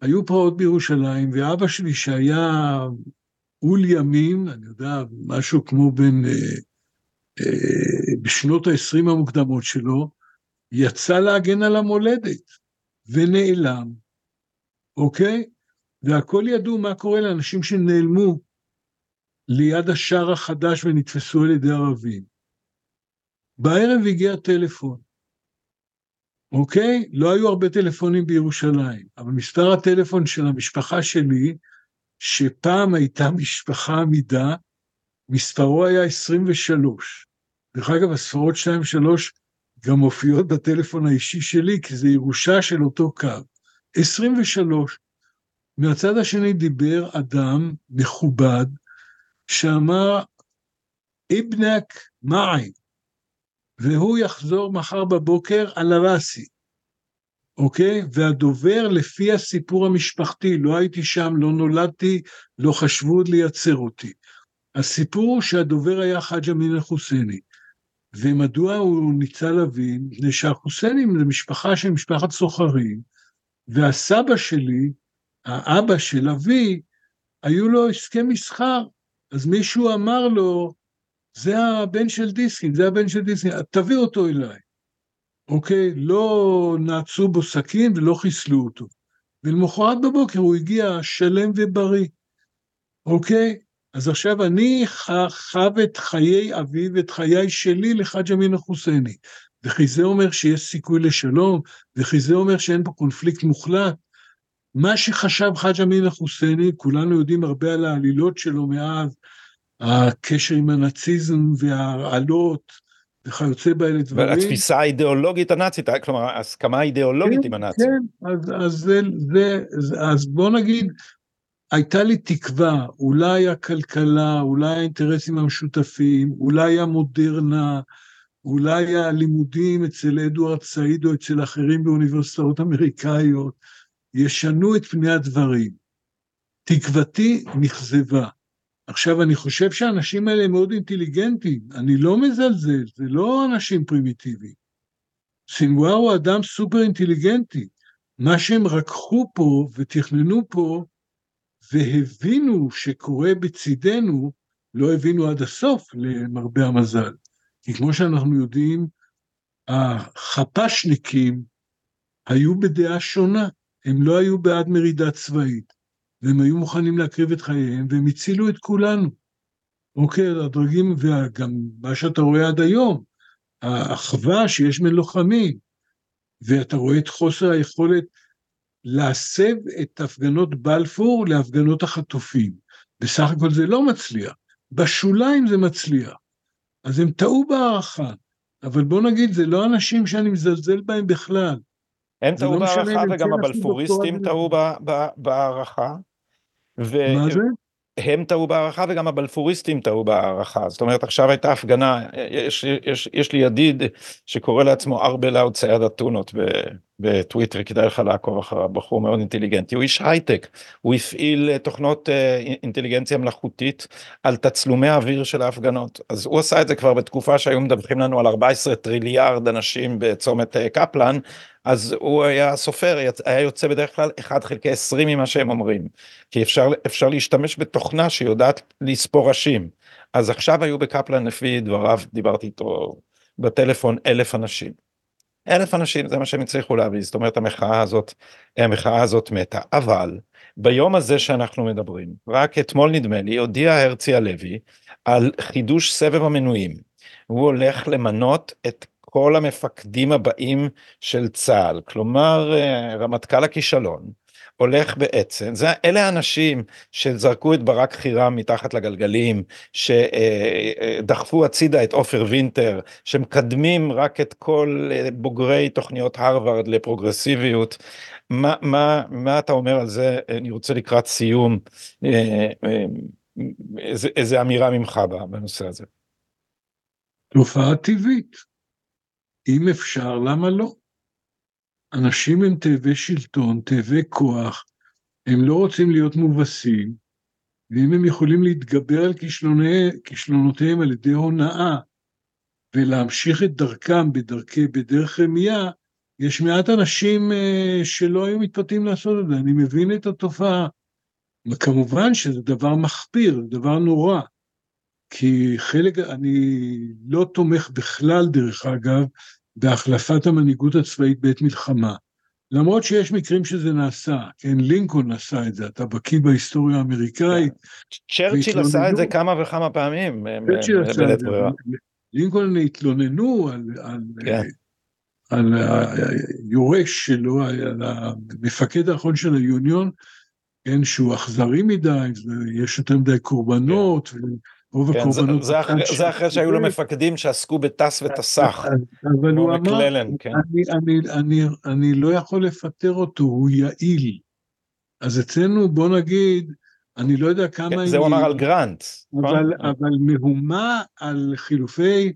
היו פרעות בירושלים, ואבא שלי שהיה עול ימים, אני יודע, משהו כמו בין, אה, אה, בשנות ה-20 המוקדמות שלו, יצא להגן על המולדת, ונעלם, אוקיי? והכל ידעו מה קורה לאנשים שנעלמו ליד השער החדש ונתפסו על ידי ערבים. בערב הגיע טלפון, אוקיי? לא היו הרבה טלפונים בירושלים, אבל מספר הטלפון של המשפחה שלי, שפעם הייתה משפחה עמידה, מספרו היה 23. דרך אגב, הספרות 2 ו-3 גם מופיעות בטלפון האישי שלי, כי זה ירושה של אותו קו. 23. מהצד השני דיבר אדם מכובד, שאמר, איבנק מעי, והוא יחזור מחר בבוקר על הראסי, אוקיי? והדובר לפי הסיפור המשפחתי, לא הייתי שם, לא נולדתי, לא חשבו עוד לייצר אותי. הסיפור הוא שהדובר היה חאג' אמין אל-חוסייני. ומדוע הוא ניצל להבין? מפני שהחוסיינים זה משפחה של משפחת סוחרים, והסבא שלי, האבא של אבי, היו לו הסכם מסחר. אז מישהו אמר לו, זה הבן של דיסקין, זה הבן של דיסקין, תביא אותו אליי. אוקיי? לא נעצו בו סכין ולא חיסלו אותו. ולמחרת בבוקר הוא הגיע שלם ובריא. אוקיי? אז עכשיו אני חב את חיי אבי ואת חיי שלי לחאג' אמין אל-חוסייני. וכי זה אומר שיש סיכוי לשלום, וכי זה אומר שאין פה קונפליקט מוחלט. מה שחשב חאג' אמין אל-חוסייני, כולנו יודעים הרבה על העלילות שלו מאז, הקשר עם הנאציזם וההרעלות וכיוצא באלה דברים. והתפיסה האידיאולוגית הנאצית, כלומר הסכמה אידיאולוגית כן, עם הנאצים. כן, אז, אז, זה, זה, אז בוא נגיד, הייתה לי תקווה, אולי הכלכלה, אולי האינטרסים המשותפים, אולי המודרנה, אולי הלימודים אצל אדוארד סעיד או אצל אחרים באוניברסיטאות אמריקאיות, ישנו את פני הדברים. תקוותי נכזבה. עכשיו, אני חושב שהאנשים האלה מאוד אינטליגנטים, אני לא מזלזל, זה לא אנשים פרימיטיביים. סינואר הוא אדם סופר אינטליגנטי. מה שהם רקחו פה ותכננו פה, והבינו שקורה בצידנו, לא הבינו עד הסוף, למרבה המזל. כי כמו שאנחנו יודעים, החפ"שניקים היו בדעה שונה, הם לא היו בעד מרידה צבאית. והם היו מוכנים להקריב את חייהם, והם הצילו את כולנו. אוקיי, הדרגים, וגם מה שאתה רואה עד היום, האחווה שיש בין לוחמים, ואתה רואה את חוסר היכולת להסב את הפגנות בלפור להפגנות החטופים. בסך הכל זה לא מצליח, בשוליים זה מצליח. אז הם טעו בהערכה, אבל בוא נגיד, זה לא אנשים שאני מזלזל בהם בכלל. הם טעו לא בהערכה וגם כן הבלפוריסטים טעו בהערכה. מה זה? הם טעו בהערכה וגם הבלפוריסטים טעו בהערכה. זאת אומרת, עכשיו הייתה הפגנה, יש, יש, יש לי ידיד שקורא לעצמו ארבל צייד אתונות בטוויטר, כדאי לך לעקוב אחריו, בחור מאוד אינטליגנטי, הוא איש הייטק, הוא הפעיל תוכנות אה, אינטליגנציה מלאכותית על תצלומי האוויר של ההפגנות. אז הוא עשה את זה כבר בתקופה שהיו מדווחים לנו על 14 טריליארד אנשים בצומת אה, קפלן, אז הוא היה סופר, היה יוצא בדרך כלל 1 חלקי 20 ממה שהם אומרים, כי אפשר, אפשר להשתמש בתוכנה שיודעת לספור ראשים. אז עכשיו היו בקפלן לפי דבריו, דיברתי איתו בטלפון אלף אנשים. אלף אנשים זה מה שהם הצליחו להביא, זאת אומרת המחאה הזאת, המחאה הזאת מתה, אבל ביום הזה שאנחנו מדברים, רק אתמול נדמה לי, הודיע הרצי הלוי על חידוש סבב המנויים. הוא הולך למנות את כל המפקדים הבאים של צה"ל, כלומר אה, רמטכ"ל הכישלון, הולך בעצם, זה, אלה האנשים שזרקו את ברק חירם מתחת לגלגלים, שדחפו אה, אה, הצידה את עופר וינטר, שמקדמים רק את כל בוגרי תוכניות הרווארד לפרוגרסיביות. מה, מה, מה אתה אומר על זה? אני רוצה לקראת סיום, איזה, איזה אמירה ממך בנושא הזה. תופעה טבעית. אם אפשר, למה לא? אנשים הם תאבי שלטון, תאבי כוח, הם לא רוצים להיות מובסים, ואם הם יכולים להתגבר על כישלונותיהם על ידי הונאה ולהמשיך את דרכם בדרכי, בדרך רמייה, יש מעט אנשים אה, שלא היו מתפתים לעשות את זה, אני מבין את התופעה. וכמובן שזה דבר מחפיר, דבר נורא, כי חלק, אני לא תומך בכלל, דרך אגב, בהחלפת המנהיגות הצבאית בעת מלחמה. למרות שיש מקרים שזה נעשה, כן, לינקולן עשה את זה, אתה בקיא בהיסטוריה האמריקאית. צ'רצ'יל עשה את זה כמה וכמה פעמים, צ'רצ'יל עשה את זה, לינקולן התלוננו על, על, כן. על היורש שלו, על המפקד האחרון של היוניון, כן, שהוא אכזרי מדי, ויש יותר מדי קורבנות, כן. רוב כן, הקורבנות... זה, זה, אחרי, זה אחרי שהיו לו מפקדים שעסקו בטס וטסח. אבל הוא אמר, כן. אני, אני, אני, אני לא יכול לפטר אותו, הוא יעיל. אז אצלנו, בוא נגיד, אני לא יודע כמה... כן, זה הוא אמר על גרנט. אבל, נכון? אבל מהומה על חילופי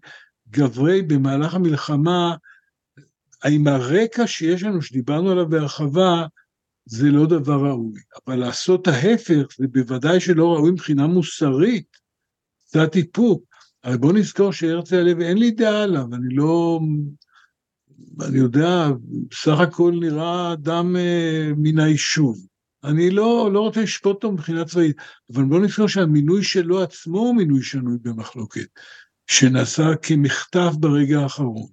גברי במהלך המלחמה, עם הרקע שיש לנו, שדיברנו עליו בהרחבה, זה לא דבר ראוי. אבל לעשות ההפך, זה בוודאי שלא ראוי מבחינה מוסרית. קצת איפוק. אבל בוא נזכור שהרצל הלוי, אין לי דעה עליו, אני לא... אני יודע, בסך הכל נראה אדם אה, מן היישוב. אני לא, לא רוצה לשפוט אותו מבחינה צבאית, אבל בוא נזכור שהמינוי שלו עצמו הוא מינוי שנוי במחלוקת, שנעשה כמחטף ברגע האחרון.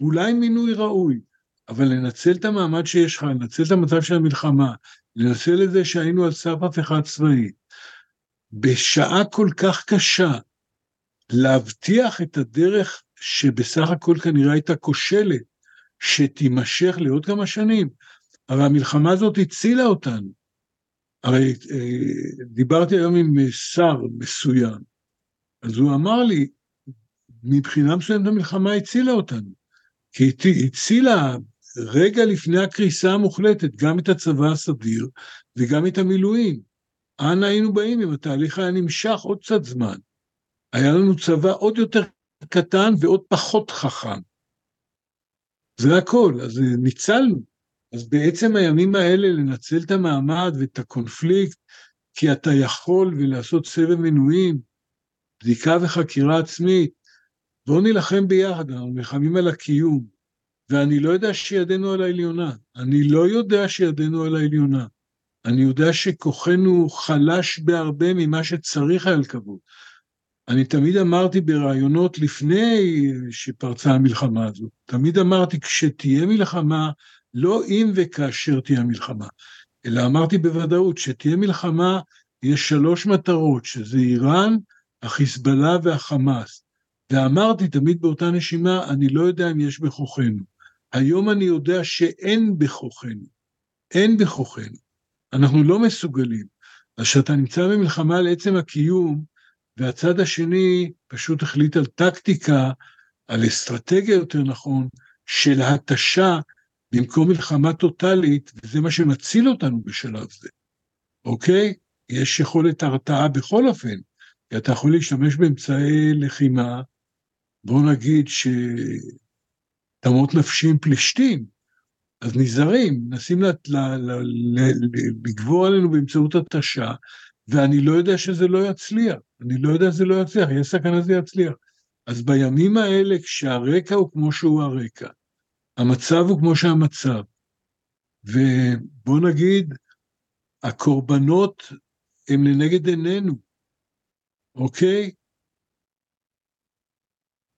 אולי מינוי ראוי, אבל לנצל את המעמד שיש לך, לנצל את המצב של המלחמה, לנצל את זה שהיינו על סף הפיכה צבאית, בשעה כל כך קשה, להבטיח את הדרך שבסך הכל כנראה הייתה כושלת, שתימשך לעוד כמה שנים. הרי המלחמה הזאת הצילה אותנו. הרי אה, דיברתי היום עם שר מסוים, אז הוא אמר לי, מבחינה מסוימת המלחמה הצילה אותנו, כי הצילה רגע לפני הקריסה המוחלטת גם את הצבא הסדיר וגם את המילואים. אנה היינו באים אם התהליך היה נמשך עוד קצת זמן? היה לנו צבא עוד יותר קטן ועוד פחות חכם. זה הכל, אז ניצלנו. אז בעצם הימים האלה לנצל את המעמד ואת הקונפליקט, כי אתה יכול ולעשות סבב מינויים, בדיקה וחקירה עצמית, בואו נילחם ביחד, אנחנו נלחמים על הקיום. ואני לא יודע שידנו על העליונה, אני לא יודע שידנו על העליונה. אני יודע שכוחנו חלש בהרבה ממה שצריך היה לקוות. אני תמיד אמרתי בראיונות לפני שפרצה המלחמה הזאת, תמיד אמרתי כשתהיה מלחמה, לא אם וכאשר תהיה מלחמה, אלא אמרתי בוודאות, שתהיה מלחמה, יש שלוש מטרות, שזה איראן, החיזבאללה והחמאס. ואמרתי תמיד באותה נשימה, אני לא יודע אם יש בכוחנו. היום אני יודע שאין בכוחנו. אין בכוחנו. אנחנו לא מסוגלים. אז כשאתה נמצא במלחמה על עצם הקיום, והצד השני פשוט החליט על טקטיקה, על אסטרטגיה יותר נכון, של התשה במקום מלחמה טוטאלית, וזה מה שמציל אותנו בשלב זה, אוקיי? יש יכולת הרתעה בכל אופן, כי אתה יכול להשתמש באמצעי לחימה, בוא נגיד שתמות נפשי עם פלישתים, אז נזהרים, מנסים לגבור עלינו באמצעות התשה, ואני לא יודע שזה לא יצליח, אני לא יודע שזה לא יצליח, יש סכנה שזה יצליח. אז בימים האלה, כשהרקע הוא כמו שהוא הרקע, המצב הוא כמו שהמצב, ובוא נגיד, הקורבנות הם לנגד עינינו, אוקיי?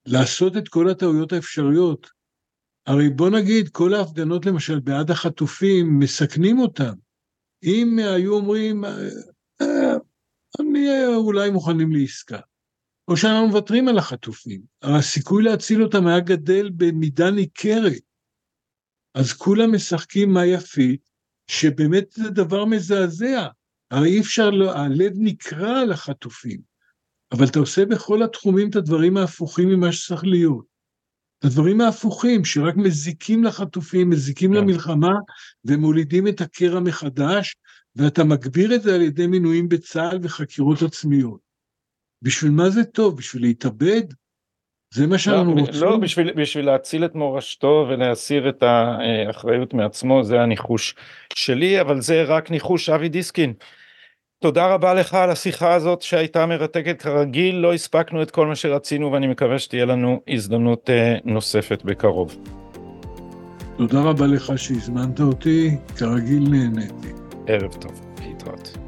לעשות את כל הטעויות האפשריות. הרי בוא נגיד, כל ההפגנות למשל בעד החטופים, מסכנים אותם. אם היו אומרים, אה, נהיה אולי מוכנים לעסקה. או שאנחנו מוותרים על החטופים. הסיכוי להציל אותם היה גדל במידה ניכרת. אז כולם משחקים מה יפית, שבאמת זה דבר מזעזע. הרי אי אפשר, הלב נקרע על החטופים, אבל אתה עושה בכל התחומים את הדברים ההפוכים ממה שצריך להיות. הדברים ההפוכים שרק מזיקים לחטופים, מזיקים yeah. כן. למלחמה ומולידים את הקרע מחדש, ואתה מגביר את זה על ידי מינויים בצה"ל וחקירות עצמיות. בשביל מה זה טוב? בשביל להתאבד? זה מה שאנחנו לא, רוצים? לא, בשביל, בשביל להציל את מורשתו ולהסיר את האחריות מעצמו, זה הניחוש שלי, אבל זה רק ניחוש אבי דיסקין. תודה רבה לך על השיחה הזאת שהייתה מרתקת כרגיל, לא הספקנו את כל מה שרצינו ואני מקווה שתהיה לנו הזדמנות אה, נוספת בקרוב. תודה רבה לך שהזמנת אותי, כרגיל נהניתי. ערב טוב, להתראות.